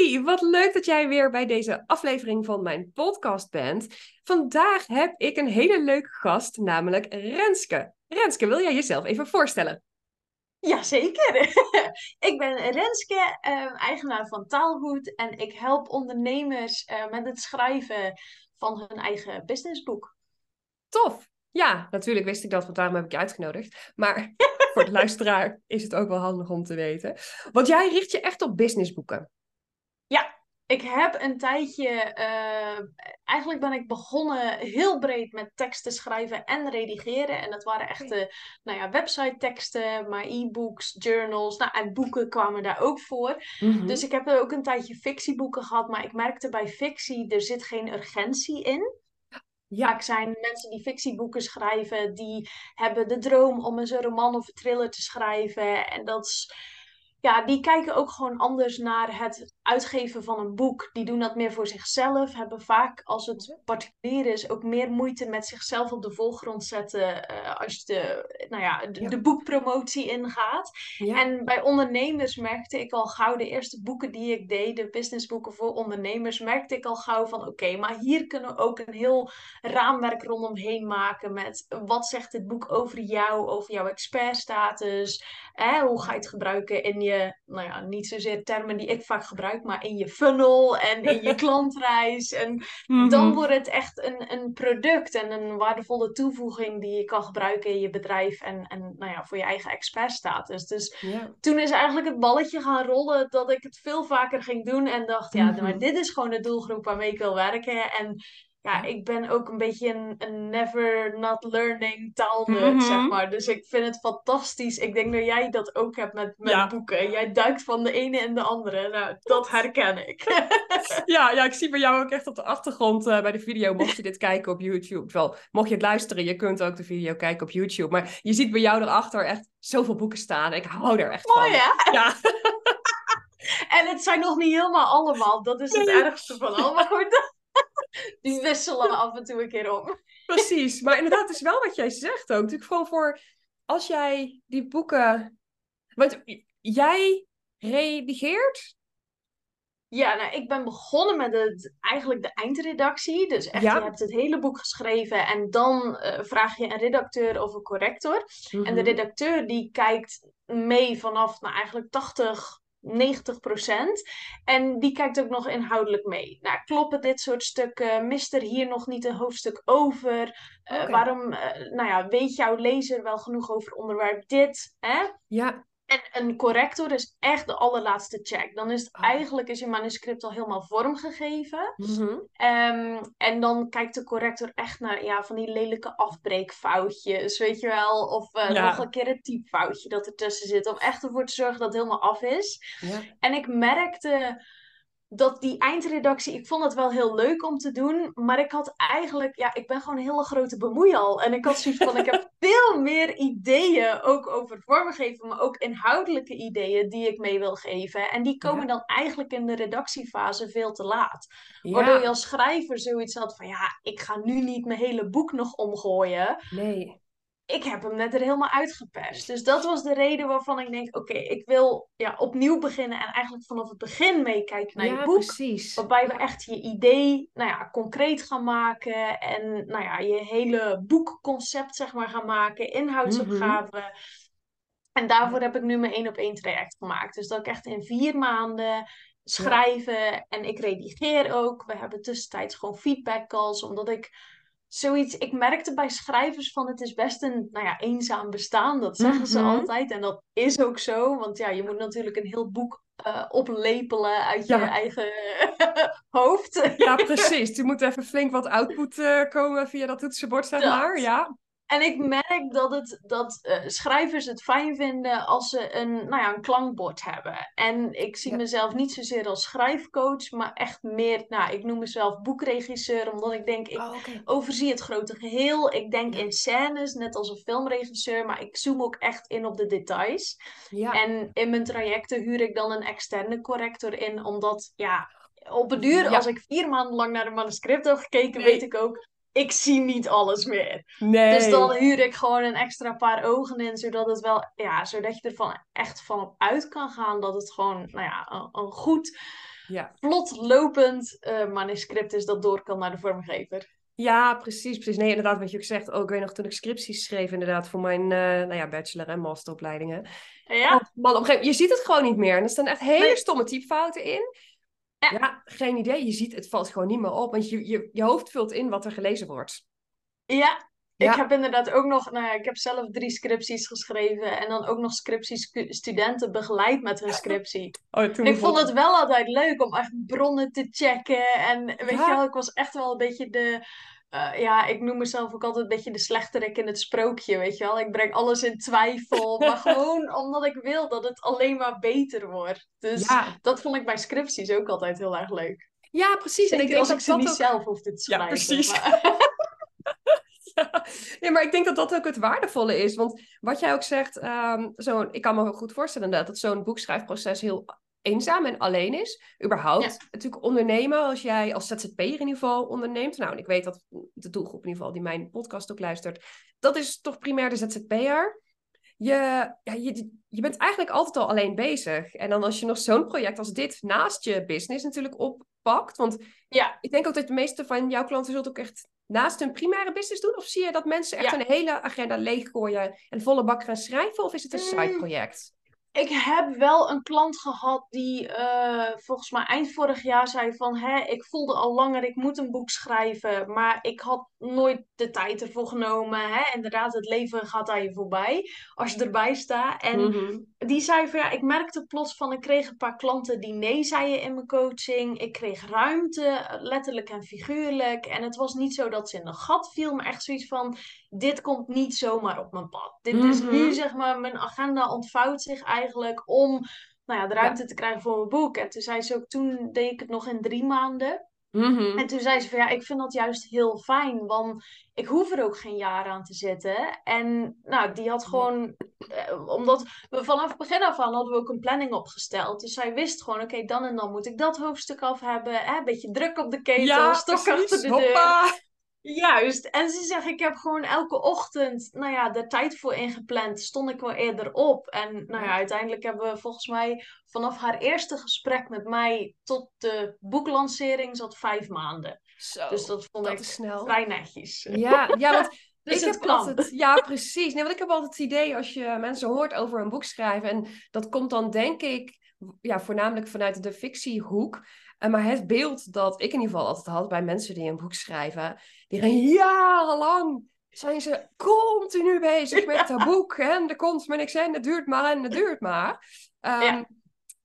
Hey, wat leuk dat jij weer bij deze aflevering van mijn podcast bent. Vandaag heb ik een hele leuke gast, namelijk Renske. Renske, wil jij jezelf even voorstellen? Jazeker. ik ben Renske, uh, eigenaar van Taalgoed en ik help ondernemers uh, met het schrijven van hun eigen businessboek. Tof. Ja, natuurlijk wist ik dat, want daarom heb ik je uitgenodigd. Maar voor de luisteraar is het ook wel handig om te weten. Want jij richt je echt op businessboeken. Ja, ik heb een tijdje, uh, eigenlijk ben ik begonnen heel breed met teksten schrijven en redigeren. En dat waren echt, uh, nou ja, website teksten, maar e-books, journals, nou, en boeken kwamen daar ook voor. Mhm. Dus ik heb ook een tijdje fictieboeken gehad, maar ik merkte bij fictie, er zit geen urgentie in. Ja, Vaak zijn mensen die fictieboeken schrijven, die hebben de droom om eens een roman of een thriller te schrijven. En dat is, ja, die kijken ook gewoon anders naar het uitgeven van een boek. Die doen dat meer voor zichzelf, hebben vaak, als het particulier is, ook meer moeite met zichzelf op de voorgrond zetten eh, als je de, nou ja, de, Ja. de boekpromotie ingaat. ja. En bij ondernemers merkte ik al gauw, de eerste boeken die ik deed, de businessboeken voor ondernemers, merkte ik al gauw van oké, maar hier kunnen we ook een heel raamwerk rondomheen maken met wat zegt dit boek over jou, over jouw expertstatus, hè, hoe ga je het gebruiken in je, nou ja, niet zozeer termen die ik vaak gebruik, maar in je funnel en in je klantreis. En dan Mhm. wordt het echt een, een product en een waardevolle toevoeging die je kan gebruiken in je bedrijf en, en nou ja, voor je eigen expertstatus. Dus Ja. toen is eigenlijk het balletje gaan rollen dat ik het veel vaker ging doen en dacht, ja, Mhm. maar dit is gewoon de doelgroep waarmee ik wil werken. En ja, ik ben ook een beetje een, een never not learning taalnerd, Mhm. zeg maar. Dus ik vind het fantastisch. Ik denk dat jij dat ook hebt met, met Ja. boeken. Jij duikt van de ene in de andere. Nou, dat herken ik. Ja, ja, ik zie bij jou ook echt op de achtergrond eh, bij de video, mocht je dit kijken op YouTube. Wel, mocht je het luisteren, je kunt ook de video kijken op YouTube. Maar je ziet bij jou erachter echt zoveel boeken staan. Ik hou er echt Mooi, van. hè? Ja, En het zijn nog niet helemaal allemaal. Dat is het ergste van al. Maar goed, die wisselen af en toe een keer om. precies. Maar inderdaad, het is wel wat jij zegt ook. Natuurlijk gewoon voor, als jij die boeken... Want jij redigeert? Ja, nou, ik ben begonnen met het, eigenlijk de eindredactie. Dus echt, Ja. je hebt het hele boek geschreven en dan eh, vraag je een redacteur of een corrector. En de Mhm. redacteur die kijkt mee vanaf nou, eigenlijk 80, 90 procent. En die kijkt ook nog inhoudelijk mee. Nou, kloppen dit soort stukken? Mist er hier nog niet een hoofdstuk over? Eh, waarom, eh, nou ja, weet jouw lezer wel genoeg over onderwerp dit? Hè? Ja, En een corrector is echt de allerlaatste check. Dan is het Oh. eigenlijk is je manuscript al helemaal vormgegeven. Mhm. Ehm, en dan kijkt de corrector echt naar ja, van die lelijke afbreekfoutjes, weet je wel. Of eh, Ja. nog een keer een typfoutje dat ertussen zit. Om echt ervoor te zorgen dat het helemaal af is. ja. En ik merkte dat die eindredactie, ik vond het wel heel leuk om te doen. Maar ik had eigenlijk, ja, ik ben gewoon een hele grote bemoeial. En ik had zoiets van, ik heb veel meer ideeën, ook over vormgeven, maar ook inhoudelijke ideeën die ik mee wil geven. En die komen Ja. dan eigenlijk in de redactiefase veel te laat. Waardoor je als schrijver zoiets had van, ja, ik ga nu niet mijn hele boek nog omgooien. nee. Ik heb hem net er helemaal uitgeperst. Dus dat was de reden waarvan ik denk, oké, ik wil ja, opnieuw beginnen en eigenlijk vanaf het begin meekijken naar je boek. precies. Waarbij we echt je idee, nou ja, concreet gaan maken. En nou ja, je hele boekconcept, zeg maar, gaan maken. Inhoudsopgave. En daarvoor heb ik nu mijn één op één traject gemaakt. Dus dat ik echt in vier maanden schrijven en ik redigeer ook. We hebben tussentijds gewoon feedback calls, omdat ik zoiets... Ik merkte bij schrijvers van het is best een, nou ja, eenzaam bestaan. Dat zeggen ze Mhm. altijd en dat is ook zo. Want ja, je moet natuurlijk een heel boek eh, oplepelen uit je eigen hoofd. Ja, precies. Er moet even flink wat output eh, komen via dat toetsenbord, zeg Dat. maar. Ja. En ik merk dat, het, dat eh, schrijvers het fijn vinden als ze een, nou ja, een klankbord hebben. En ik zie Ja. mezelf niet zozeer als schrijfcoach, maar echt meer, nou, ik noem mezelf boekregisseur, omdat ik denk, ik Oh, overzie het grote geheel. Ik denk Ja. in scènes, net als een filmregisseur, maar ik zoom ook echt in op de details. Ja. En in mijn trajecten huur ik dan een externe corrector in, omdat, ja, op het duur, als ik vier maanden lang naar een manuscript heb gekeken, Nee. weet ik ook, ik zie niet alles meer. Nee. Dus dan huur ik gewoon een extra paar ogen in, zodat het wel, ja, zodat je ervan echt van uit kan gaan dat het gewoon, nou ja, een, een goed ja. vlot lopend uh, manuscript is dat door kan naar de vormgever. Ja, precies, precies. Nee, inderdaad, wat je ook zegt. Ook, weet nog toen ik scripties schreef, inderdaad, voor mijn uh, nou ja, bachelor- en masteropleidingen. Ja? man, op een gegeven moment, je ziet het gewoon niet meer. En er staan echt hele stomme typfouten in. Ja. ja. geen idee. Je ziet, het valt gewoon niet meer op. Want je, je, je hoofd vult in wat er gelezen wordt. Ja, ik heb inderdaad ook nog, nou ja, ik heb zelf drie scripties geschreven en dan ook nog scripties studenten begeleid met hun scriptie. Oh, ik vond het wel altijd leuk om echt bronnen te checken en weet je wel, ik was echt wel een beetje de, uh, ja, ik noem mezelf ook altijd een beetje de slechterik in het sprookje, weet je wel. Ik breng alles in twijfel, maar gewoon omdat ik wil dat het alleen maar beter wordt. Dus dat vond ik bij scripties ook altijd heel erg leuk. Ja, precies. en ik denk als dat ik ze niet zelf hoef te schrijven. Ja, precies. Maar... Nee, maar ik denk dat dat ook het waardevolle is. Want wat jij ook zegt, um, zo, ik kan me goed voorstellen dat zo'n boekschrijfproces heel eenzaam en alleen is. Überhaupt natuurlijk ondernemen, als jij als ZZP'er in ieder geval onderneemt. Nou, en ik weet dat de doelgroep in ieder geval die mijn podcast ook luistert, dat is toch primair de ZZP'er. Je, ja, je, je bent eigenlijk altijd al alleen bezig. En dan als je nog zo'n project als dit naast je business natuurlijk oppakt. Want ja. ik denk ook dat de meeste van jouw klanten zult ook echt naast hun primaire business doen? Of zie je dat mensen echt een hele agenda leeggooien en volle bak gaan schrijven? Of is het een mm. side-project? Ik heb wel een klant gehad die uh, volgens mij eind vorig jaar zei van... Hè, ik voelde al langer, ik moet een boek schrijven. Maar ik had nooit de tijd ervoor genomen. Hè? Inderdaad, het leven gaat aan je voorbij als je erbij staat. En mhm. die zei van ja, ik merkte plots van... Ik kreeg een paar klanten die nee zeiden in mijn coaching. Ik kreeg ruimte, letterlijk en figuurlijk. En het was niet zo dat ze in een gat viel, maar echt zoiets van dit komt niet zomaar op mijn pad. Dit is nu, mhm. zeg maar, mijn agenda ontvouwt zich eigenlijk om nou ja, de ruimte te krijgen voor mijn boek. En toen zei ze ook, toen deed ik het nog in drie maanden. Mhm. En toen zei ze van ja, ik vind dat juist heel fijn, want ik hoef er ook geen jaar aan te zitten. En nou, die had gewoon, eh, omdat we vanaf het begin af aan hadden we ook een planning opgesteld. Dus zij wist gewoon, oké, dan en dan moet ik dat hoofdstuk af hebben. Hè, een beetje druk op de ketel, ja, stok achter de deur. Juist. En ze zegt, ik heb gewoon elke ochtend, nou ja, de tijd voor ingepland. Stond ik wel eerder op. En nou ja, uiteindelijk hebben we volgens mij vanaf haar eerste gesprek met mij tot de boeklancering zat vijf maanden. Zo, dus dat vond ik snel. vrij netjes. Ja, ja want dus ik heb altijd, ja, precies. Nee, want ik heb altijd het idee als je mensen hoort over een boek schrijven. En dat komt dan denk ik ja, voornamelijk vanuit de fictiehoek. Uh, maar het beeld dat ik in ieder geval altijd had bij mensen die een boek schrijven, die gaan jarenlang zijn ze continu bezig met dat boek. En er komt maar niks en het duurt maar en het duurt maar. Um,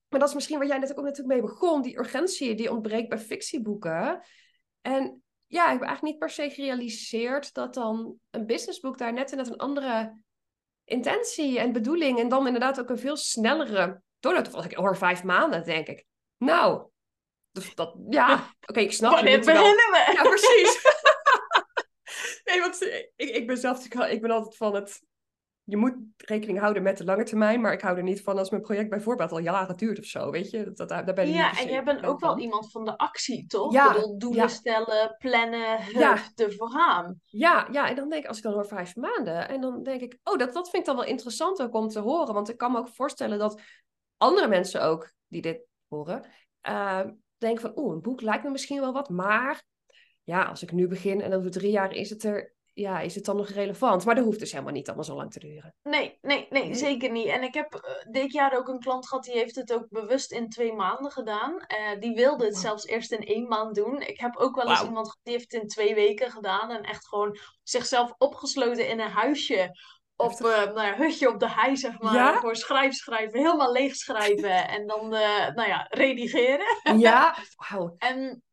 Maar dat is misschien waar jij net ook natuurlijk mee begon. Die urgentie die ontbreekt bij fictieboeken. En ja, ik heb eigenlijk niet per se gerealiseerd dat dan een businessboek daar net net een andere intentie en bedoeling. En dan inderdaad ook een veel snellere doorloop. Of ik hoor vijf maanden, denk ik. Nou, dat, ja, oké, ik snap het. beginnen we? Ja, precies. nee, want ik, ik ben zelf, ik ben altijd van het, je moet rekening houden met de lange termijn, maar ik hou er niet van als mijn project bijvoorbeeld al jaren duurt of zo, weet je. Dat, daar ben ik ja, en jij bent ook wel iemand van de actie, toch? Ja. Bedoel, doelen stellen, plannen, ja. ervoor gaan. Ja, ja, en dan denk ik, als ik dan hoor vijf maanden, en dan denk ik, oh, dat, dat vind ik dan wel interessant ook om te horen, want ik kan me ook voorstellen dat andere mensen ook, die dit horen, uh, denk van, oeh, een boek lijkt me misschien wel wat, maar ja, als ik nu begin en over drie jaar is het er, ja, is het dan nog relevant? Maar dat hoeft dus helemaal niet allemaal zo lang te duren. Nee, nee, nee, zeker niet. En ik heb uh, dit jaar ook een klant gehad, die heeft het ook bewust in twee maanden gedaan. Uh, die wilde het zelfs eerst in één maand doen. Ik heb ook wel eens iemand gehad, die heeft het in twee weken gedaan. En echt gewoon zichzelf opgesloten in een huisje op uh, nou ja, hutje op de hei, zeg maar. Ja? Voor schrijf, schrijven, helemaal leeg schrijven en dan uh, nou ja, redigeren. Ja. En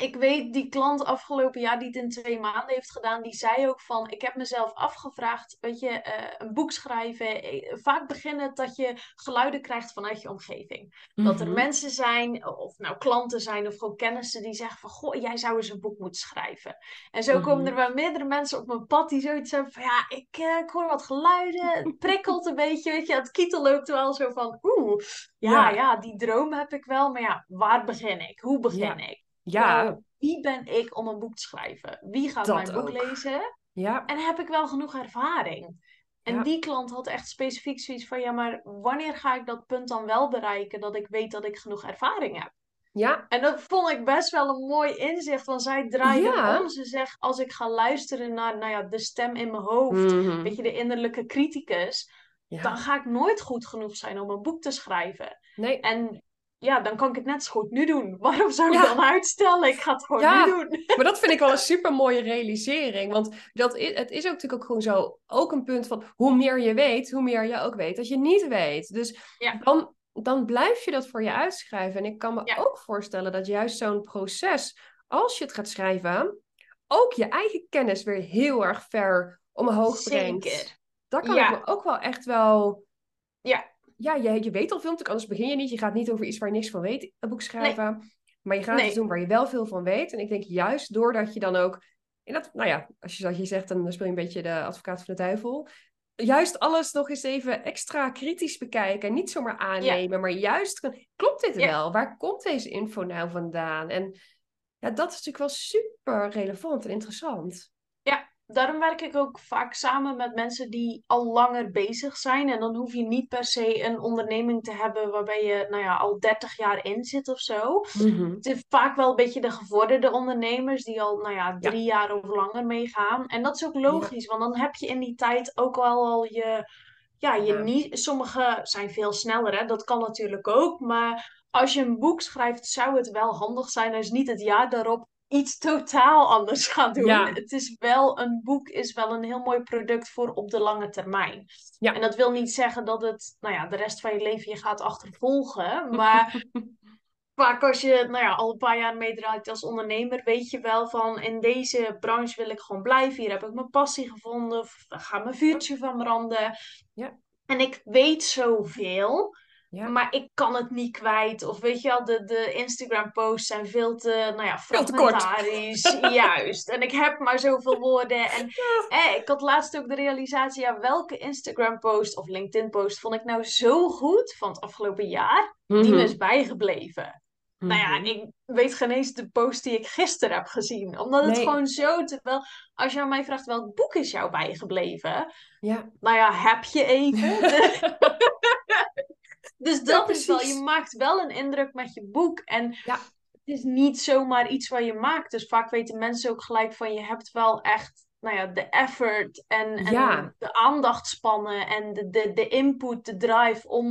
ik weet, die klant afgelopen jaar die het in twee maanden heeft gedaan, die zei ook van, ik heb mezelf afgevraagd, weet je, uh, een boek schrijven, eh, vaak beginnen dat je geluiden krijgt vanuit je omgeving. Dat er mhm. mensen zijn, of nou klanten zijn, of gewoon kennissen die zeggen van, goh, jij zou eens een boek moeten schrijven. En zo komen er mhm. wel meerdere mensen op mijn pad die zoiets hebben van, ja, ik, uh, ik hoor wat geluiden, het prikkelt een beetje, weet je, het kietel loopt wel zo van, oeh, ja, ja, die droom heb ik wel, maar ja, waar begin ik? Hoe begin ik? Ja. wie ben ik om een boek te schrijven? Wie gaat mijn boek lezen? Ja. En heb ik wel genoeg ervaring? En die klant had echt specifiek zoiets van: ja, maar wanneer ga ik dat punt dan wel bereiken dat ik weet dat ik genoeg ervaring heb? Ja. En dat vond ik best wel een mooi inzicht, want zij draaide Ja. om. Ze zegt, als ik ga luisteren naar nou ja, de stem in mijn hoofd, Mhm. weet je, de innerlijke criticus, Ja. dan ga ik nooit goed genoeg zijn om een boek te schrijven. Nee. En ja, dan kan ik het net zo goed nu doen. Waarom zou ik Ja. dan uitstellen? Ik ga het gewoon Ja. nu doen. Maar dat vind ik wel een super mooie realisering. Want dat is, het is ook natuurlijk ook gewoon zo. Ook een punt van hoe meer je weet, hoe meer je ook weet dat je niet weet. Dus Ja. dan, dan blijf je dat voor je uitschrijven. En ik kan me ook voorstellen dat juist zo'n proces, als je het gaat schrijven, ook je eigen kennis weer heel erg ver omhoog brengt. Zeker. Dat kan ik me ook wel echt wel. Ja. Ja, je, je weet al veel, anders begin je niet. Je gaat niet over iets waar je niks van weet, een boek schrijven. Maar je gaat Nee. iets doen waar je wel veel van weet. En ik denk juist doordat je dan ook. En dat, nou ja, als je, zoals je zegt, dan speel je een beetje de advocaat van de duivel. Juist alles nog eens even extra kritisch bekijken. Niet zomaar aannemen, maar juist. Klopt dit Ja. wel? Waar komt deze info nou vandaan? En ja, dat is natuurlijk wel super relevant en interessant. Daarom werk ik ook vaak samen met mensen die al langer bezig zijn. En dan hoef je niet per se een onderneming te hebben waarbij je nou ja, al 30 jaar in zit of zo. Het is vaak wel een beetje de gevorderde ondernemers die al nou ja, drie jaar of langer meegaan. En dat is ook logisch, want dan heb je in die tijd ook wel al je, ja, je niet. Sommige zijn veel sneller, hè? dat kan natuurlijk ook. Maar als je een boek schrijft, zou het wel handig zijn als niet het jaar daarop iets totaal anders gaat doen. Ja. Het is wel, een boek is wel een heel mooi product voor op de lange termijn. Ja. En dat wil niet zeggen dat het, nou ja, de rest van je leven je gaat achtervolgen. Maar vaak als je nou ja, al een paar jaar meedraait als ondernemer, weet je wel van in deze branche wil ik gewoon blijven. Hier heb ik mijn passie gevonden. Of gaat mijn vuurtje van branden. Ja. En ik weet zoveel. Ja. Maar ik kan het niet kwijt. Of weet je wel, de, de Instagram-posts zijn veel te, nou ja, Veel te kort. fragmentarisch. Juist. En ik heb maar zoveel woorden. En eh, ik had laatst ook de realisatie, ja, welke Instagram-post of LinkedIn-post vond ik nou zo goed van het afgelopen jaar, die me Mhm. is bijgebleven. Nou ja, Mhm. ik weet geen eens de post die ik gisteren heb gezien. Omdat het gewoon zo, terwijl als je aan mij vraagt welk boek is jou bijgebleven, Ja. nou ja, heb je even. Dus dat is wel, je maakt wel een indruk met je boek. En Ja. het is niet zomaar iets wat je maakt. Dus vaak weten mensen ook gelijk van je hebt wel echt, nou ja, de effort en, en Ja. de aandachtspannen en de, de, de input, de drive om,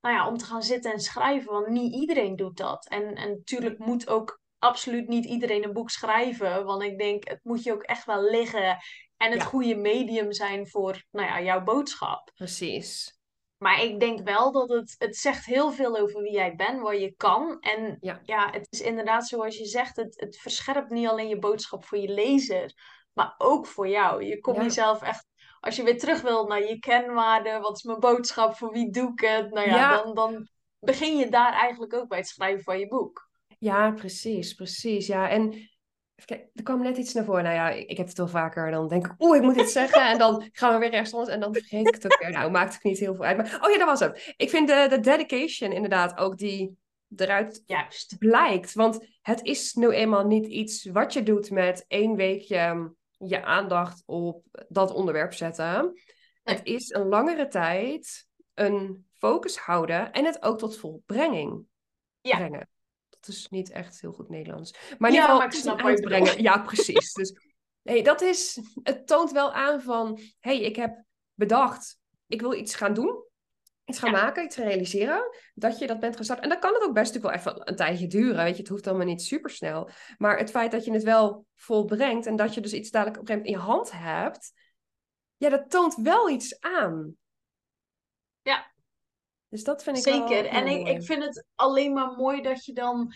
nou ja, om te gaan zitten en schrijven. Want niet iedereen doet dat. En, en natuurlijk moet ook absoluut niet iedereen een boek schrijven. Want ik denk, het moet je ook echt wel liggen. En het Ja. goede medium zijn voor, nou ja, jouw boodschap. Precies. Maar ik denk wel dat het, het zegt heel veel over wie jij bent, wat je kan. En Ja. ja, het is inderdaad zoals je zegt, het, het verscherpt niet alleen je boodschap voor je lezer, maar ook voor jou. Je komt Ja. jezelf echt, als je weer terug wil naar je kenwaarden, wat is mijn boodschap, voor wie doe ik het? Nou ja, Ja. Dan, dan begin je daar eigenlijk ook bij het schrijven van je boek. Ja, precies, precies. Ja, en kijken, er kwam net iets naar voren. Nou ja, ik, heb het wel vaker. Dan denk ik, oeh, ik moet dit zeggen. En dan gaan we weer rechtsonds en dan vergeet ik het ook weer. Nou, maakt het niet heel veel uit. Maar, oh ja, dat was het. Ik vind de, de dedication inderdaad ook die eruit Juist. blijkt. Want het is nu eenmaal niet iets wat je doet met één weekje je aandacht op dat onderwerp zetten. Nee. Het is een langere tijd een focus houden en het ook tot volbrenging Ja. brengen. Dat is niet echt heel goed Nederlands. Maar in Ja, ieder geval ik uitbrengen. Ja, precies. Dus nee, dat is, het toont wel aan van, hey, ik heb bedacht, ik wil iets gaan doen. Iets gaan Ja. maken, iets gaan realiseren. Dat je dat bent gestart. En dan kan het ook best natuurlijk wel even een tijdje duren. Weet je, het hoeft allemaal niet super snel. Maar het feit dat je het wel volbrengt en dat je dus iets dadelijk op een gegeven moment in je hand hebt. Ja, dat toont wel iets aan. Dus dat vind ik Zeker. En ik, ik vind het alleen maar mooi dat je dan.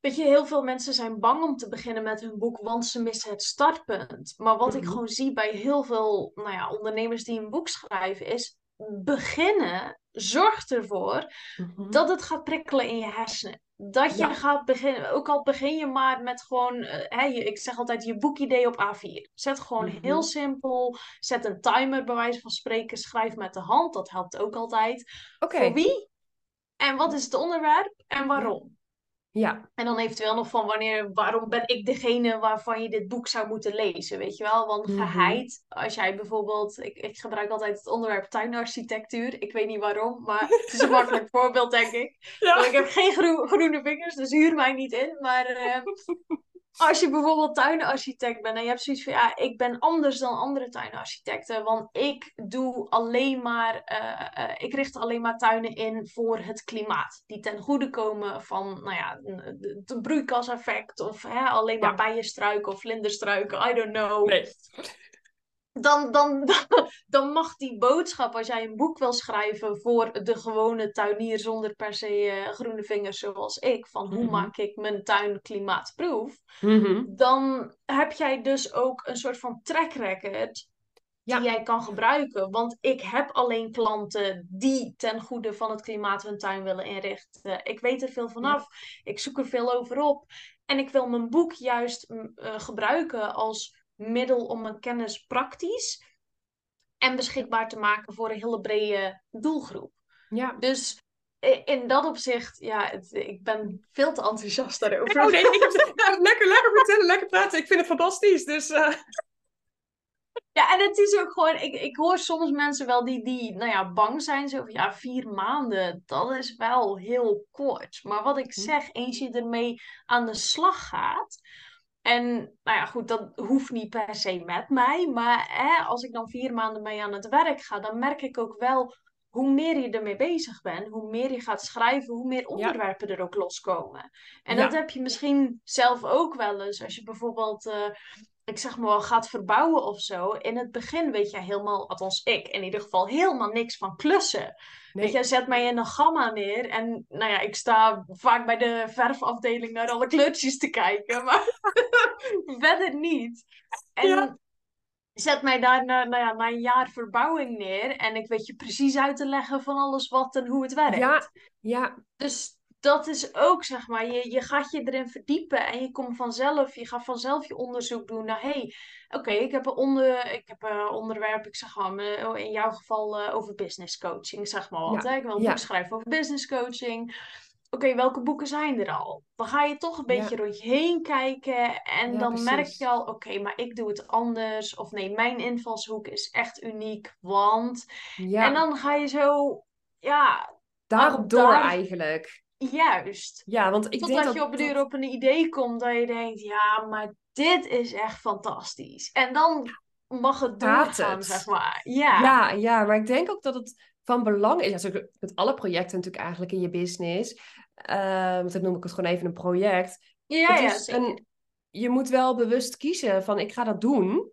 Weet je, heel veel mensen zijn bang om te beginnen met hun boek, want ze missen het startpunt. Maar wat ik Mhm. gewoon zie bij heel veel nou ja, ondernemers die een boek schrijven, is beginnen. Zorg ervoor Mhm. dat het gaat prikkelen in je hersenen. Dat je Ja. gaat beginnen, ook al begin je maar met gewoon, eh, hè, je- ik zeg altijd je boekidee op A4. Zet gewoon Mhm. heel simpel, zet een timer bij wijze van spreken, schrijf met de hand, dat helpt ook altijd. Voor wie? En wat is het onderwerp? En waarom? Ja. En dan eventueel nog van wanneer, waarom ben ik degene waarvan je dit boek zou moeten lezen, weet je wel? Want Mhm. geheid, als jij bijvoorbeeld, ik, ik gebruik altijd het onderwerp tuinarchitectuur. Ik weet niet waarom, maar het is een makkelijk voorbeeld, denk ik. Want ik heb geen groe- groene vingers, dus huur mij niet in. Maar eh, als je bijvoorbeeld tuinarchitect bent en je hebt zoiets van, ja, ik ben anders dan andere tuinarchitecten, want ik doe alleen maar, eh, eh, ik richt alleen maar tuinen in voor het klimaat, die ten goede komen van, nou ja, het broeikaseffect of hè, alleen maar Ja. bijenstruiken of vlinderstruiken, I don't know Nee. Dan, dan, dan mag die boodschap, als jij een boek wil schrijven voor de gewone tuinier zonder per se eh, groene vingers zoals ik, van hoe Mhm. maak ik mijn tuin klimaatproef, Mhm. dan heb jij dus ook een soort van track record Ja. die jij kan gebruiken. Want ik heb alleen klanten die ten goede van het klimaat hun tuin willen inrichten. Ik weet er veel vanaf, ik zoek er veel over op. En ik wil mijn boek juist eh, gebruiken als middel om mijn kennis praktisch en beschikbaar te maken voor een hele brede doelgroep. Ja. Dus in dat opzicht, ja, het- ik ben veel te enthousiast daarover. Oh nee, ik lekker, lekker vertellen, lekker praten. Ik vind het fantastisch. Dus eh, Ja, en het is ook gewoon, ik, ik hoor soms mensen wel die, die nou ja, bang zijn. Zo van, ja, vier maanden, dat is wel heel kort. Maar wat ik zeg, eens je ermee aan de slag gaat. En nou ja, goed, dat hoeft niet per se met mij. Maar hè, als ik dan vier maanden mee aan het werk ga, dan merk ik ook wel hoe meer je ermee bezig bent, hoe meer je gaat schrijven, hoe meer onderwerpen er ook loskomen. En Ja. dat heb je misschien zelf ook wel eens. Als je bijvoorbeeld, eh, ik zeg maar wel, gaat verbouwen of zo. In het begin weet je helemaal, althans ik in ieder geval, helemaal niks van klussen. nee. Weet je, zet mij in een gamma neer. En nou ja, ik sta vaak bij de verfafdeling naar alle kleurtjes te kijken. Maar verder niet. En Ja. zet mij daar na, nou ja, na een jaar verbouwing neer. En ik weet je precies uit te leggen van alles wat en hoe het werkt. Ja, ja, Dus dat is ook, zeg maar, je, je gaat je erin verdiepen en je komt vanzelf, je gaat vanzelf je onderzoek doen naar, hé, hey, oké, ik heb een onder, ik heb een onderwerp, ik zeg maar, eh, in jouw geval eh, over business coaching, zeg maar wat, Ja, hè? Ik wil een ja. boek schrijven over business coaching. Oké, welke boeken zijn er al? Dan ga je toch een Ja. beetje rond je heen kijken en Ja, dan merk je al, oké, maar ik doe het anders. Of nee, mijn invalshoek is echt uniek, want... ja. En dan ga je zo, ja, Daarop door eigenlijk. Juist. Ja, want ik denk Totdat dat... je op een dat- duur op een idee komt dat je denkt, ja, maar dit is echt fantastisch. En dan mag het doorgaan, het. zeg maar. Ja. Ja, ja, maar ik denk ook dat het van belang is. Ja, met alle projecten natuurlijk eigenlijk in je business. Want dan noem ik het gewoon even een project. ja, het ja, is zeker. een, je moet wel bewust kiezen van ik ga dat doen.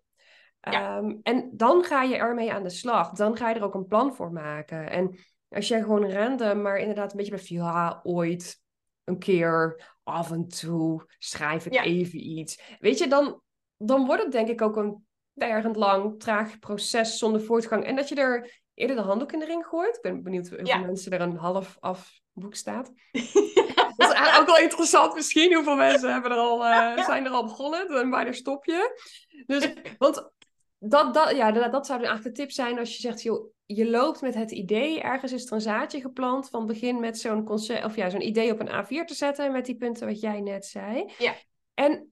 Ja. Ehm, en dan ga je ermee aan de slag. Dan ga je er ook een plan voor maken. En als jij gewoon random, maar inderdaad een beetje bij ja, ooit, een keer, af en toe, schrijf ik Ja. even iets. Weet je, dan, dan wordt het denk ik ook een tergend lang, traag proces zonder voortgang. En dat je er eerder de handdoek in de ring gooit. Ik ben benieuwd hoeveel Ja. mensen er een half af boek staat. Dat is eigenlijk ook wel interessant misschien. Hoeveel mensen hebben er al, eh, zijn er al begonnen? Dan wanneer stop je? Dus, want dat, dat, ja, dat, dat zou eigenlijk de tip zijn als je zegt, joh, je loopt met het idee, ergens is er een zaadje geplant, van begin met zo'n concept, of ja, zo'n idee op een A4 te zetten, met die punten wat jij net zei. Ja. En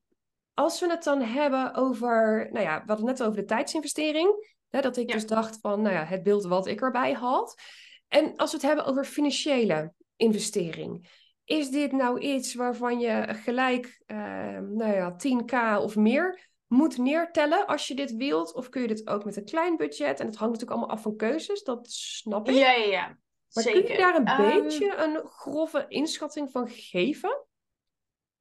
als we het dan hebben over, nou ja, we hadden het net over de tijdsinvestering, hè, dat ik Ja. dus dacht van, nou ja, het beeld wat ik erbij had. En als we het hebben over financiële investering, is dit nou iets waarvan je gelijk, eh, nou ja, 10k of meer moet neertellen als je dit wilt? Of kun je dit ook met een klein budget? En het hangt natuurlijk allemaal af van keuzes, dat snap ik. Ja, ja, ja. maar Zeker. kun je daar een Ehm, beetje een grove inschatting van geven?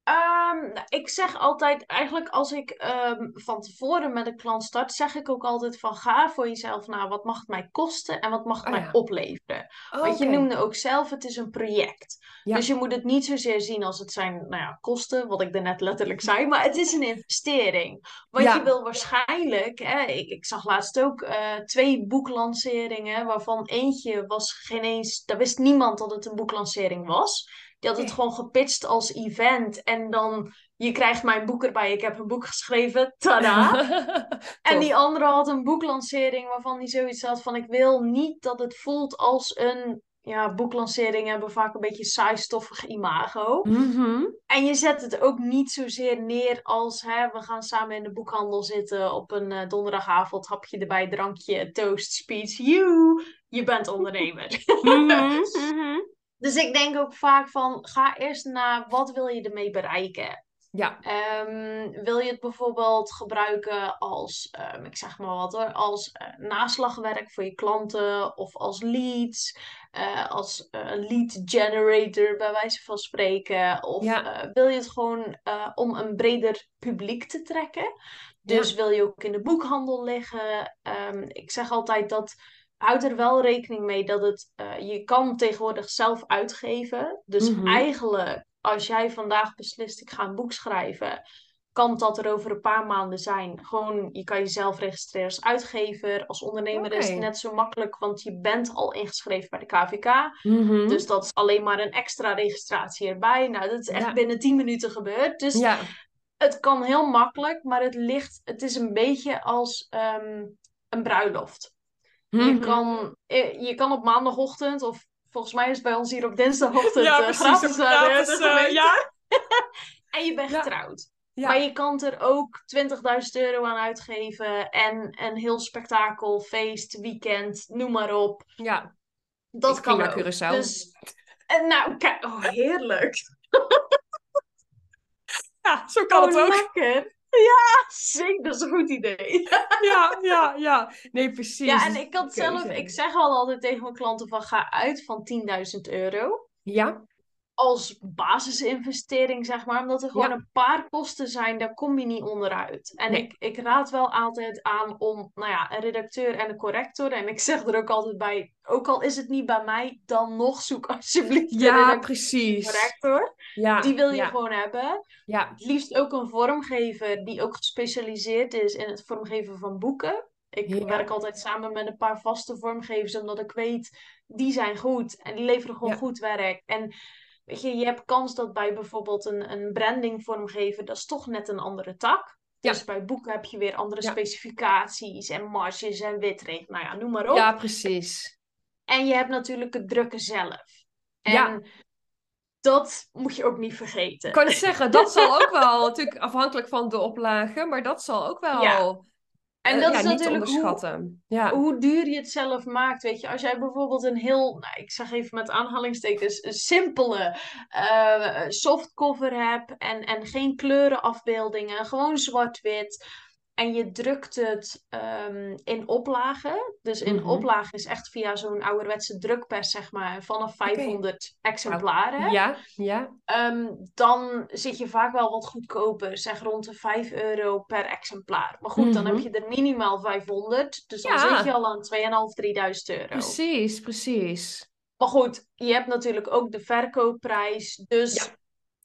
Ehm, nou, ik zeg altijd, eigenlijk als ik ehm, van tevoren met een klant start, zeg ik ook altijd van ga voor jezelf na, wat mag het mij kosten en wat mag het Oh mij ja. opleveren? Oh, Want je noemde ook zelf, het is een project. Ja. Dus je moet het niet zozeer zien als het zijn nou ja, kosten, wat ik daarnet letterlijk zei, maar het is een investering. Want Ja. je wil waarschijnlijk, hè, ik, ik zag laatst ook eh, twee boeklanceringen, waarvan eentje was geen eens, daar wist niemand dat het een boeklancering was. Die had het gewoon gepitcht als event en dan, je krijgt mijn boek erbij, ik heb een boek geschreven, tada! En die andere had een boeklancering waarvan hij zoiets had van ik wil niet dat het voelt als een ja, boeklanceringen hebben vaak een beetje saaistoffig imago. Mhm. En je zet het ook niet zozeer neer als hè, we gaan samen in de boekhandel zitten op een eh, donderdagavond, hapje erbij, drankje, toast, speech. You, je bent ondernemer. Mhm. Dus ik denk ook vaak van, ga eerst naar wat wil je ermee bereiken? Ja. Ehm, wil je het bijvoorbeeld gebruiken als, ehm, ik zeg maar wat hoor, als eh, naslagwerk voor je klanten of als leads, eh, als eh, lead generator bij wijze van spreken? Of Ja. wil je het gewoon om een breder publiek te trekken? Dus wil je ook in de boekhandel liggen? Ehm, ik zeg altijd dat. Houd er wel rekening mee dat het, eh, je kan tegenwoordig zelf uitgeven. Dus Mhm. eigenlijk als jij vandaag beslist, ik ga een boek schrijven, kan dat er over een paar maanden zijn. Gewoon, je kan jezelf registreren als uitgever. Als ondernemer is het net zo makkelijk, want je bent al ingeschreven bij de KVK. Mhm. Dus dat is alleen maar een extra registratie erbij. Nou, dat is echt Ja. binnen 10 minuten gebeurd. Dus Ja. het kan heel makkelijk, maar het ligt, het is een beetje als ehm, een bruiloft. Je, Mhm. kan, eh, je kan op maandagochtend, of volgens mij is het bij ons hier op dinsdagochtend, Ja, eh, precies. gratis Ook naar de- gratis, de eh, ja. En je bent Ja. getrouwd. Ja. Maar je kan er ook 20.000 euro aan uitgeven. En een heel spektakel, feest, weekend, noem maar op. Ja. Dat Ik kan naar Curaçao. Dus, en nou, kijk, oh, heerlijk. Ja, zo kan Oh, het ook. lekker. Ja, zeker. Dat is een goed idee. Ja, ja, ja. Nee, precies. Ja, en Dus ik keuze. zelf, ik zeg al altijd tegen mijn klanten van ga uit van 10.000 euro. Ja, als basisinvestering, zeg maar. Omdat er gewoon Ja. een paar kosten zijn, daar kom je niet onderuit. En Nee. ik, ik raad wel altijd aan om, nou ja, een redacteur en een corrector. En ik zeg er ook altijd bij, ook al is het niet bij mij, dan nog zoek alsjeblieft een ja redacteur en precies. een corrector. Ja, Die wil je ja, gewoon hebben. ja. Het liefst ook een vormgever die ook gespecialiseerd is in het vormgeven van boeken. Ik Ja. werk altijd samen met een paar vaste vormgevers, omdat ik weet, die zijn goed en die leveren gewoon goed werk. En weet je, je hebt kans dat bij bijvoorbeeld een, een branding vormgever, dat is toch net een andere tak. Ja. Dus bij boeken heb je weer andere Ja. specificaties en marges en witrecht, nou ja, noem maar op. Ja, precies. En je hebt natuurlijk het drukken zelf. En Ja. dat moet je ook niet vergeten. Ik kan het zeggen, dat zal ook wel, natuurlijk afhankelijk van de oplage, maar dat zal ook wel. En eh, dat ja, is natuurlijk hoe, onderschatten. Ja. hoe duur je het zelf maakt. Weet je, als jij bijvoorbeeld een heel, nou, ik zeg even met aanhalingstekens, een simpele eh, softcover hebt en, en geen kleurenafbeeldingen, gewoon zwart-wit. En je drukt het ehm, in oplagen. Dus in Mhm. oplagen is echt via zo'n ouderwetse drukpers, zeg maar, vanaf 500 exemplaren. Ja, ja. Ehm, dan zit je vaak wel wat goedkoper. Zeg rond de 5 euro per exemplaar. Maar goed, dan heb Mhm. je er minimaal 500. Dus dan Ja. zit je al aan 2.500, 3.000 euro. Precies, precies. Maar goed, je hebt natuurlijk ook de verkoopprijs. Dus Ja.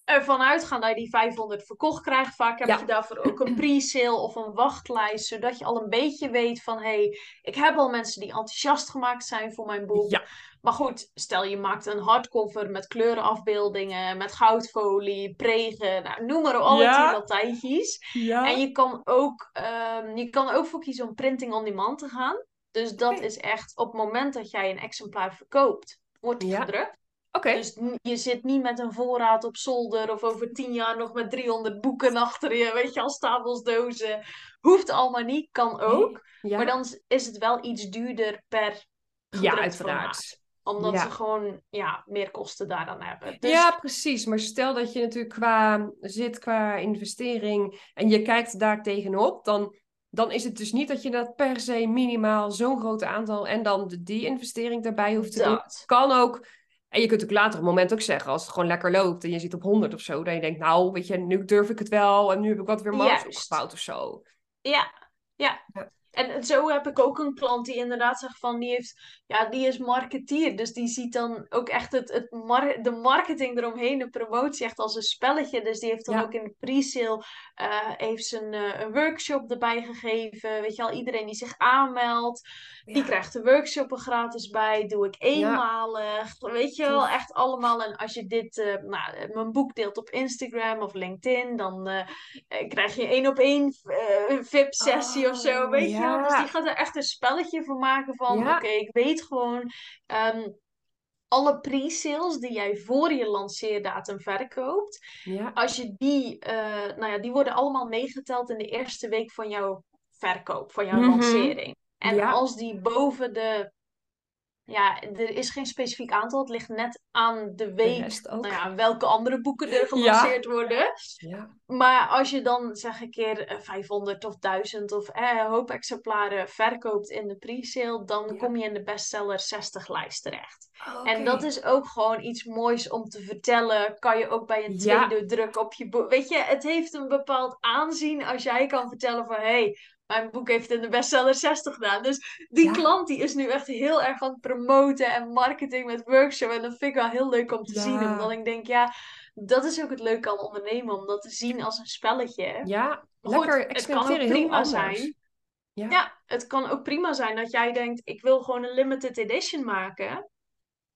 Ervan uitgaan dat je die 500 verkocht krijgt. Vaak heb Ja. je daarvoor ook een pre-sale of een wachtlijst. Zodat je al een beetje weet van... Hé, hey, ik heb al mensen die enthousiast gemaakt zijn voor mijn boek. Ja. Maar goed, stel je maakt een hardcover met kleurenafbeeldingen, met goudfolie, pregen, nou, noem maar op, alle Ja. tien latijntjes. Ja. En je kan, ook, ehm, je kan ook voor kiezen om printing on demand te gaan. Dus dat is echt op het moment dat jij een exemplaar verkoopt, wordt het Ja. gedrukt. Dus je zit niet met een voorraad op zolder of over tien jaar nog met 300 boeken achter je, weet je, als stapelsdozen. Hoeft allemaal niet, kan ook. Ja. Maar dan is het wel iets duurder per ja, formaat uiteraard. omdat Ja. ze gewoon ja, meer kosten daaraan hebben. Dus Ja, precies. Maar stel dat je natuurlijk qua zit qua investering en je kijkt daar tegenop, dan, dan is het dus niet dat je dat per se minimaal zo'n groot aantal en dan de, die investering daarbij hoeft te doen. dat. Kan ook. En je kunt ook later op een moment ook zeggen, als het gewoon lekker loopt en je zit op 100 of zo, dan je denkt, nou, weet je, nu durf ik het wel en nu heb ik wat weer Juist. opgebouwd of zo. Ja, ja. Ja. En zo heb ik ook een klant die inderdaad zegt van, die heeft, ja, die is marketeer. Dus die ziet dan ook echt het, het mar de marketing eromheen, de promotie echt als een spelletje. Dus die heeft dan Ja. ook in de pre-sale, heeft ze een, eh, een workshop erbij gegeven. Weet je al, iedereen die zich aanmeldt, die krijgt de workshop er gratis bij. Doe ik eenmalig. Weet je wel, echt allemaal. En als je dit, eh, nou, mijn boek deelt op Instagram of LinkedIn, dan krijg je één op één VIP-sessie of zo. Oh, Weet je Dus die gaat er echt een spelletje van maken van, oké, ik weet gewoon. ehm, alle pre-sales die jij voor je lanceerdatum verkoopt, Ja. als je die, eh, nou ja, die worden allemaal meegeteld in de eerste week van jouw verkoop, van jouw Mhm. lancering. En Ja. als die boven de, ja, er is geen specifiek aantal, het ligt net aan de week, nou ja, welke andere boeken er gelanceerd worden. Ja. Maar als je dan zeg een keer eh, 500 of 1000 of eh, een hoop exemplaren verkoopt in de pre-sale, dan kom je in de bestseller 60 lijst terecht. Oh, En dat is ook gewoon iets moois om te vertellen. Kan je ook bij een tweede druk op je boek. Weet je, het heeft een bepaald aanzien als jij kan vertellen van hé, hey, mijn boek heeft in de bestseller 60 gedaan. Dus die Ja. klant die is nu echt heel erg aan het promoten en marketing met workshops. En dat vind ik wel heel leuk om te zien. Omdat ik denk, ja, dat is ook het leuke aan ondernemen. Om dat te zien als een spelletje. Ja, goed, lekker het kan ook experimenteren, prima zijn. Ja. Ja, het kan ook prima zijn dat jij denkt, ik wil gewoon een limited edition maken.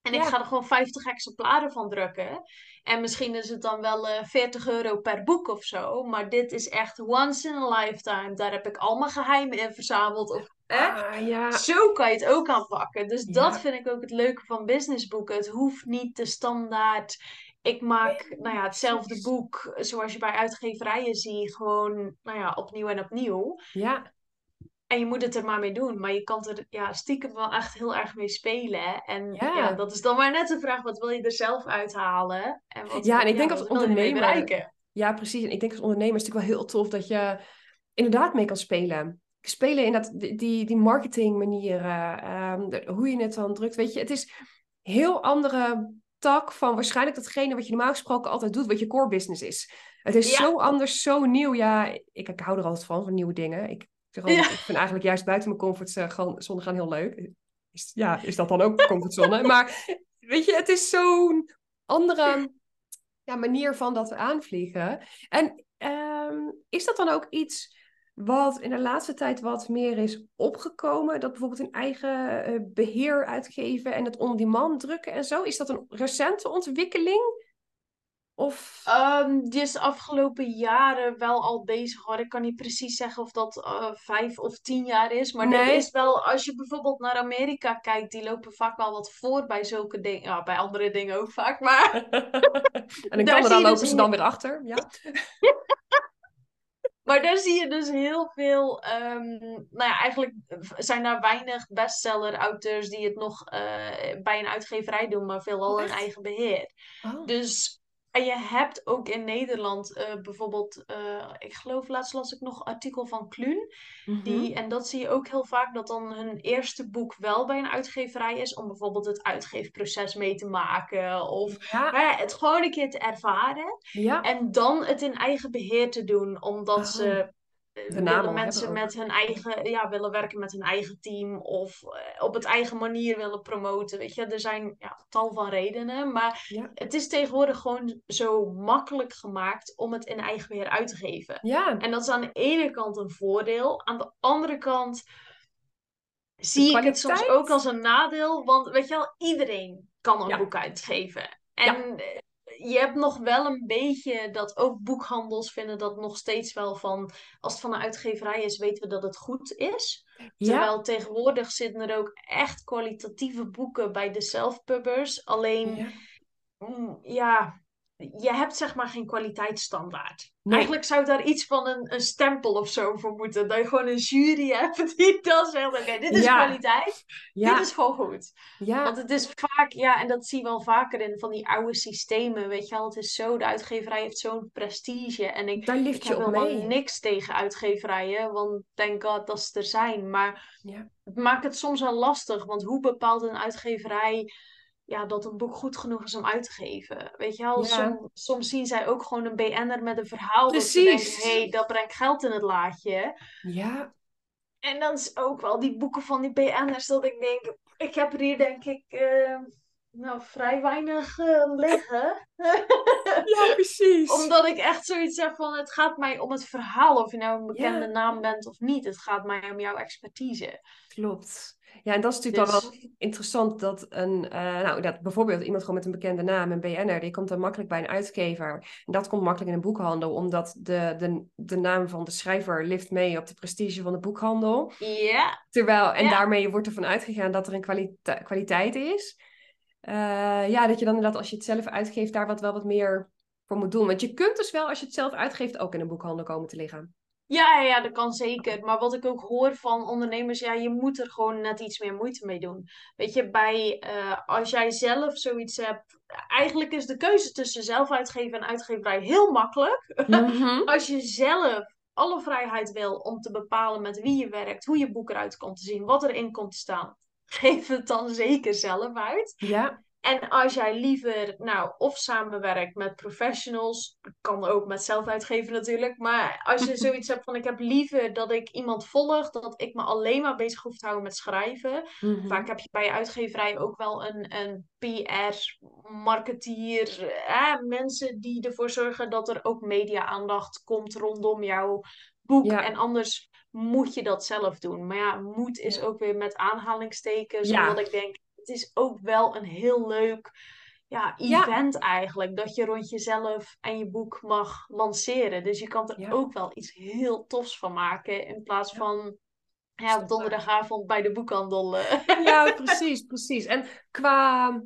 En ik ga er gewoon 50 exemplaren van drukken. En misschien is het dan wel eh 40 euro per boek of zo. Maar dit is echt once in a lifetime. Daar heb ik al mijn geheimen in verzameld. Of, hè? Ah, ja. Zo kan je het ook aanpakken. Dus dat vind ik ook het leuke van businessboeken. Het hoeft niet de standaard. Ik maak nou ja, hetzelfde boek zoals je bij uitgeverijen ziet. Gewoon nou ja, opnieuw en opnieuw. Ja. En je moet het er maar mee doen. Maar je kan er ja, stiekem wel echt heel erg mee spelen. En ja. Ja. dat is dan maar net de vraag. Wat wil je er zelf uithalen? En wat, Ja, en ik denk als ondernemer-? Ja, precies. En ik denk als ondernemer is het natuurlijk wel heel tof dat je inderdaad mee kan spelen. Spelen in dat, die, die marketingmanieren, de- hoe je het dan drukt. Weet je, het is heel andere tak van waarschijnlijk datgene wat je normaal gesproken altijd doet, wat je core business is. Het is Ja. zo anders, zo nieuw. Ja, ik, ik hou er altijd van, van nieuwe dingen. Ik, altijd, Ja. ik vind eigenlijk juist buiten mijn comfortzone gaan heel leuk. Is, ja, is dat dan ook comfortzone? maar weet je, het is zo'n andere ja, manier van dat we aanvliegen. En ehm, is dat dan ook iets wat in de laatste tijd wat meer is opgekomen? Dat bijvoorbeeld een eigen eh, beheer uitgeven en het on-demand drukken en zo? Is dat een recente ontwikkeling? Of... Ehm, die is de afgelopen jaren wel al bezig hoor. Ik kan niet precies zeggen of dat eh, vijf of tien jaar is. Maar Nee. is wel, als je bijvoorbeeld naar Amerika kijkt, die lopen vaak wel wat voor bij zulke dingen. Ja, bij andere dingen ook vaak. Maar en in Canada lopen dus ze dan weer achter. Ja. Maar daar zie je dus heel veel. ehm, nou ja, eigenlijk zijn daar weinig bestseller-auteurs die het nog eh, bij een uitgeverij doen, maar veelal in eigen beheer. Oh. Dus. En je hebt ook in Nederland eh, bijvoorbeeld, eh, ik geloof laatst las ik nog een artikel van Kluun. Die, Mhm. en dat zie je ook heel vaak, dat dan hun eerste boek wel bij een uitgeverij is, om bijvoorbeeld het uitgeefproces mee te maken. Of Ja, nou ja, het gewoon een keer te ervaren. ja. En dan het in eigen beheer te doen, omdat Oh, ze eh, willen mensen met hun eigen, ja, willen werken met hun eigen team of eh, op het eigen manier willen promoten. Weet je, er zijn ja, tal van redenen, maar Ja. het is tegenwoordig gewoon zo makkelijk gemaakt om het in eigen beheer uit te geven. Ja, En dat is aan de ene kant een voordeel, aan de andere kant zie ik het soms ook als een nadeel, want weet je wel, iedereen kan een boek uitgeven. En eh, je hebt nog wel een beetje dat ook boekhandels vinden dat nog steeds wel van, als het van een uitgeverij is, weten we dat het goed is. ja, Terwijl tegenwoordig zitten er ook echt kwalitatieve boeken bij de self-pubbers. Alleen, ja. mm, ja, je hebt zeg maar geen kwaliteitsstandaard. Nee. Eigenlijk zou daar iets van een, een stempel of zo voor moeten. Dat je gewoon een jury hebt die dan zegt, oké, dit is Ja. kwaliteit, Ja, dit is gewoon goed. ja. Want het is vaak, ja, en dat zie je wel vaker in van die oude systemen, weet je wel. Het is zo, de uitgeverij heeft zo'n prestige. En ik, Daar ik je heb helemaal niks tegen uitgeverijen, want thank god dat ze er zijn. Maar Ja. het maakt het soms wel lastig, want hoe bepaalt een uitgeverij ja, dat een boek goed genoeg is om uit te geven? Weet je wel, Ja. som- soms zien zij ook gewoon een BN'er met een verhaal dat ze denken, Precies. hey, dat brengt geld in het laadje. Ja, En dan is ook wel die boeken van die BN'ers dat ik denk, ik heb er hier denk ik eh, nou, vrij weinig eh, liggen. ja, precies. Omdat ik echt zoiets heb van, het gaat mij om het verhaal, of je nou een bekende Ja. naam bent of niet. Het gaat mij om jouw expertise. Klopt. Ja, en dat is natuurlijk dan Dus wel interessant dat een, eh, nou, dat bijvoorbeeld iemand gewoon met een bekende naam, een BN'er, die komt dan makkelijk bij een uitgever. En dat komt makkelijk in een boekhandel, omdat de, de, de naam van de schrijver lift mee op de prestige van de boekhandel. ja, Terwijl, en Ja. daarmee wordt ervan uitgegaan dat er een kwalite kwaliteit is. Eh, ja, dat je dan inderdaad als je het zelf uitgeeft daar wat wel wat meer voor moet doen. Want je kunt dus wel als je het zelf uitgeeft ook in een boekhandel komen te liggen. Ja, ja, dat kan zeker. Maar wat ik ook hoor van ondernemers, ja, je moet er gewoon net iets meer moeite mee doen. Weet je, bij, uh, als jij zelf zoiets hebt, eigenlijk is de keuze tussen zelf uitgeven en uitgeverij heel makkelijk. Mhm. als je zelf alle vrijheid wil om te bepalen met wie je werkt, hoe je boek eruit komt te zien, wat erin komt te staan, geef het dan zeker zelf uit. Ja. En als jij liever, nou, of samenwerkt met professionals, kan ook met zelfuitgeven natuurlijk, maar als je zoiets hebt van ik heb liever dat ik iemand volg, dat ik me alleen maar bezig hoef te houden met schrijven. Mhm. Vaak heb je bij je uitgeverij ook wel een, een PR, marketeer, eh, mensen die ervoor zorgen dat er ook media-aandacht komt rondom jouw boek. En anders moet je dat zelf doen. Maar ja, moet is ook weer met aanhalingstekens, ja. omdat ik denk, het is ook wel een heel leuk ja, event eigenlijk. Dat je rond jezelf en je boek mag lanceren. Dus je kan er ook wel iets heel tofs van maken. In plaats van ja, op donderdagavond bij de boekhandel. Eh. Ja, precies, precies. En qua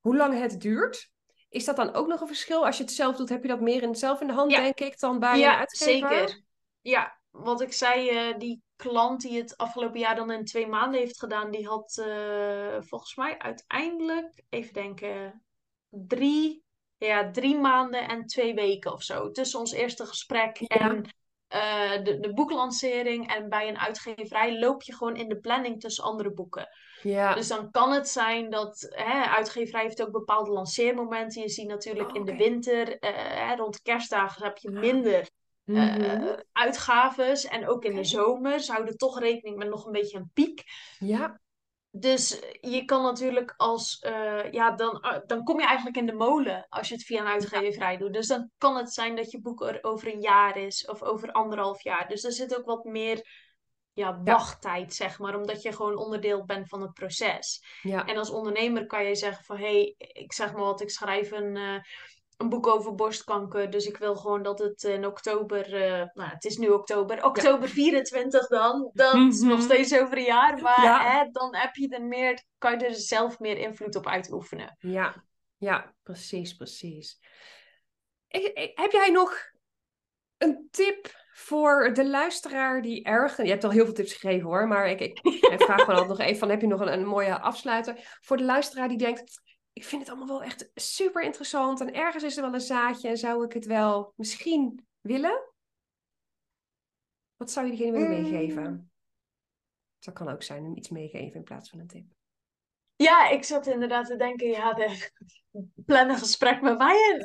hoe lang het duurt, is dat dan ook nog een verschil? Als je het zelf doet, heb je dat meer in, zelf in de hand, denk ik, dan bij ja, een uitgever? zeker. Ja, wat ik zei, uh, die klant die het afgelopen jaar dan in twee maanden heeft gedaan, die had uh, volgens mij uiteindelijk, even denken, drie, ja, drie maanden en twee weken of zo. Tussen ons eerste gesprek en uh, de, de boeklancering. En bij een uitgeverij loop je gewoon in de planning tussen andere boeken. Ja. Dus dan kan het zijn dat hè, uitgeverij heeft ook bepaalde lanceermomenten. Je ziet natuurlijk oh, in de winter, uh, rond kerstdagen heb je uh, uitgaves. En ook in de zomer zouden toch rekening met nog een beetje een piek. Ja. Dus je kan natuurlijk als, uh, ja, dan, dan kom je eigenlijk in de molen als je het via een uitgeverij doet. Dus dan kan het zijn dat je boek er over een jaar is of over anderhalf jaar. Dus er zit ook wat meer ja, wachttijd, zeg maar, omdat je gewoon onderdeel bent van het proces. Ja. En als ondernemer kan je zeggen van, hé, hey, ik zeg maar wat, ik schrijf een, uh, een boek over borstkanker. Dus ik wil gewoon dat het in oktober, uh, nou het is nu oktober, oktober 24 dan. Dat is nog mhm. steeds over een jaar. Maar hè, dan heb je er meer, kan je er zelf meer invloed op uitoefenen. Ja, ja precies, precies. Ik, heb jij nog een tip voor de luisteraar die erg... Je hebt al heel veel tips gegeven hoor, maar ik, ik, ik vraag gewoon altijd nog even van... Heb je nog een, een mooie afsluiter? Voor de luisteraar die denkt ik vind het allemaal wel echt super interessant. En ergens is er wel een zaadje en zou ik het wel misschien willen. Wat zou je diegene willen meegeven? Mm. Dat kan ook zijn, iets meegeven in plaats van een tip. Ja, ik zat inderdaad te denken, ja, de, plan een gesprek met mij in.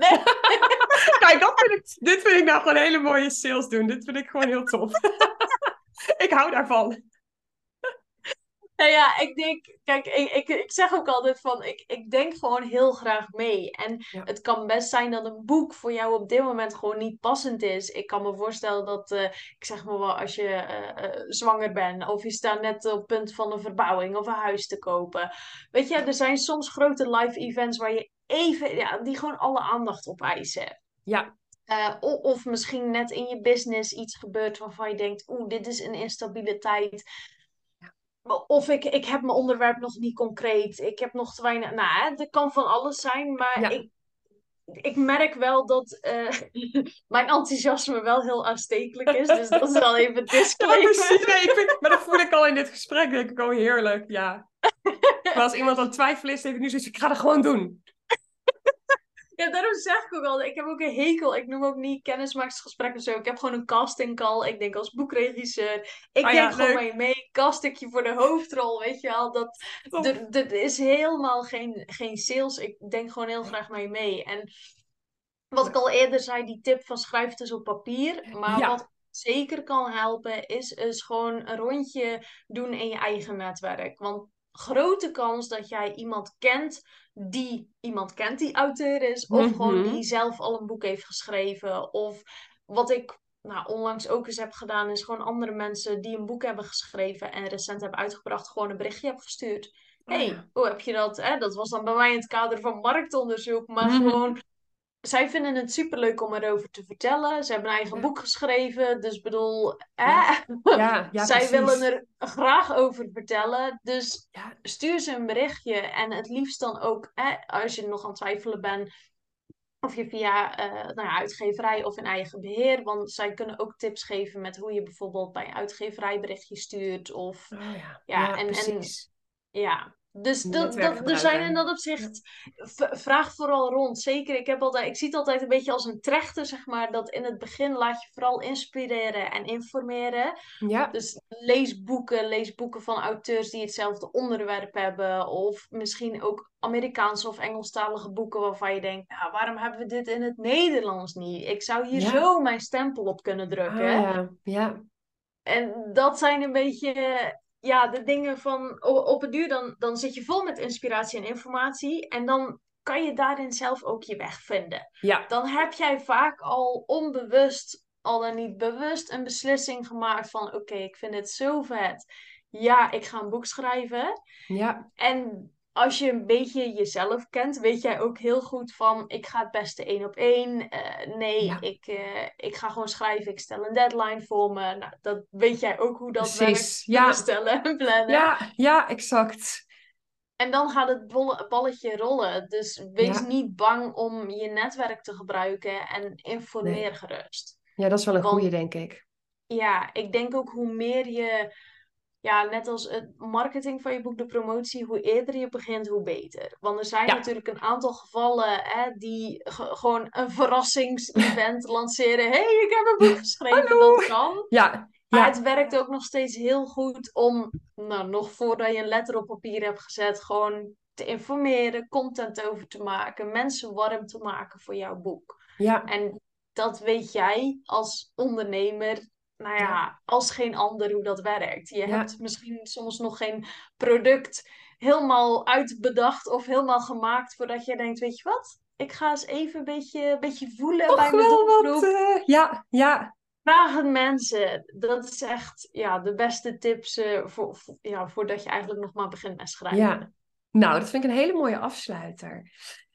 Kijk, dat vind ik, dit vind ik nou gewoon hele mooie sales doen. Dit vind ik gewoon heel tof. ik hou daarvan. Nou ja, ik denk, kijk, ik, ik, ik zeg ook altijd van, ik, ik denk gewoon heel graag mee. En het kan best zijn dat een boek voor jou op dit moment gewoon niet passend is. Ik kan me voorstellen dat, uh, ik zeg maar wel, als je uh, zwanger bent of je staat net op het punt van een verbouwing of een huis te kopen. Weet je, er zijn soms grote live events waar je even, ja, die gewoon alle aandacht op eisen. Ja, uh, of misschien net in je business iets gebeurt waarvan je denkt, oeh, dit is een instabiele tijd of ik, ik heb mijn onderwerp nog niet concreet. Ik heb nog te weinig. Nou, het kan van alles zijn. Maar ik, ik merk wel dat uh, mijn enthousiasme wel heel aanstekelijk is. Dus dat is wel even disclaimer. Ja, nee, ik vind, maar dat voel ik al in dit gesprek. Denk ik, oh heerlijk, ja. maar als iemand aan twijfel is, heeft nu zoiets, ik ga dat gewoon doen. Ja, daarom zeg ik ook al, ik heb ook een hekel. Ik noem ook niet kennismakingsgesprekken zo. Ik heb gewoon een casting call. Ik denk als boekregisseur. Ik oh denk gewoon mee, mee. Cast ik je voor de hoofdrol, weet je wel. Dat, er is helemaal geen, geen sales. Ik denk gewoon heel graag mee mee. En wat ik al eerder zei, die tip van schrijf het dus op papier. Maar wat zeker kan helpen, is, is gewoon een rondje doen in je eigen netwerk. Want grote kans dat jij iemand kent die iemand kent die auteur is. Of gewoon mhm. die zelf al een boek heeft geschreven. Of wat ik nou, onlangs ook eens heb gedaan, is gewoon andere mensen die een boek hebben geschreven en recent hebben uitgebracht, gewoon een berichtje heb gestuurd. Oh hey, hoe heb je dat? Hè? Dat was dan bij mij in het kader van marktonderzoek, maar mhm. gewoon zij vinden het superleuk om erover te vertellen. Ze hebben een eigen Ja. boek geschreven. Dus bedoel, eh, Ja, ja, zij willen er graag over vertellen. Dus Ja. stuur ze een berichtje. En het liefst dan ook, eh, als je nog aan het twijfelen bent, of je via eh, nou ja, uitgeverij of in eigen beheer. Want zij kunnen ook tips geven met hoe je bijvoorbeeld bij een uitgeverij berichtje stuurt. Of Oh ja, Ja, ja, en- en- precies. ja, dus dat, dat, er zijn in dat opzicht, vraag vooral rond. Zeker, ik, heb altijd, ik zie het altijd een beetje als een trechter, zeg maar. Dat in het begin laat je vooral inspireren en informeren. Ja, Dus lees boeken, lees boeken van auteurs die hetzelfde onderwerp hebben. Of misschien ook Amerikaanse of Engelstalige boeken waarvan je denkt, nou, waarom hebben we dit in het Nederlands niet? Ik zou hier Ja. zo mijn stempel op kunnen ah, drukken. ja, ja, En dat zijn een beetje, ja, de dingen van op het duur, dan, dan zit je vol met inspiratie en informatie. En dan kan je daarin zelf ook je weg vinden. ja, Dan heb jij vaak al onbewust, al dan niet bewust, een beslissing gemaakt van: oké, ik vind het zo vet. Ja, ik ga een boek schrijven. ja, En als je een beetje jezelf kent, weet jij ook heel goed van: ik ga het beste één op één. Eh, nee, Ja. ik, eh, ik ga gewoon schrijven. Ik stel een deadline voor me. Nou, dat weet jij ook hoe dat Precies, werkt. ja. Stellen en plannen. ja, ja, exact. En dan gaat het balletje rollen. Dus wees Ja. niet bang om je netwerk te gebruiken en informeer Nee. gerust. Ja, dat is wel een goede, denk ik. Ja, ik denk ook hoe meer je, ja, net als het marketing van je boek, de promotie, hoe eerder je begint, hoe beter. Want er zijn Ja. natuurlijk een aantal gevallen hè, die ge- gewoon een verrassingsevent lanceren. Hé, hey, ik heb een boek geschreven, Hallo. dat kan. Ja, Maar ja, het werkt ook nog steeds heel goed om, nou, nog voordat je een letter op papier hebt gezet, gewoon te informeren, content over te maken, mensen warm te maken voor jouw boek. ja, En dat weet jij als ondernemer, nou ja, Ja. als geen ander hoe dat werkt. Je Ja. hebt misschien soms nog geen product helemaal uitbedacht of helemaal gemaakt voordat je denkt, weet je wat? Ik ga eens even een beetje, een beetje voelen bij mijn wel doelgroep. wat. eh, ja, ja, Vraag het mensen. Dat is echt ja, de beste tips eh, voor, voor- ja, voordat je eigenlijk nog maar begint met schrijven. ja. Nou, dat vind ik een hele mooie afsluiter.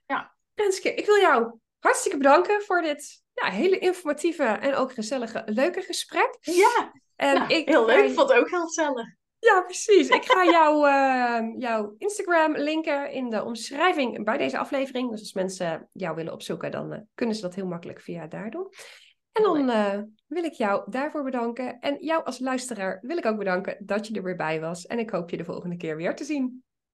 Ja. Renske, ik wil jou hartstikke bedanken voor dit ja, hele informatieve en ook gezellige, leuke gesprek. Ja, En nou, ik heel leuk. Ik vond het ook heel gezellig. Ja, precies. Ik ga jou, eh, jouw Instagram linken in de omschrijving bij deze aflevering. Dus als mensen jou willen opzoeken, dan eh, kunnen ze dat heel makkelijk via daar doen. En dan eh, wil ik jou daarvoor bedanken. En jou als luisteraar wil ik ook bedanken dat je er weer bij was. En ik hoop je de volgende keer weer te zien.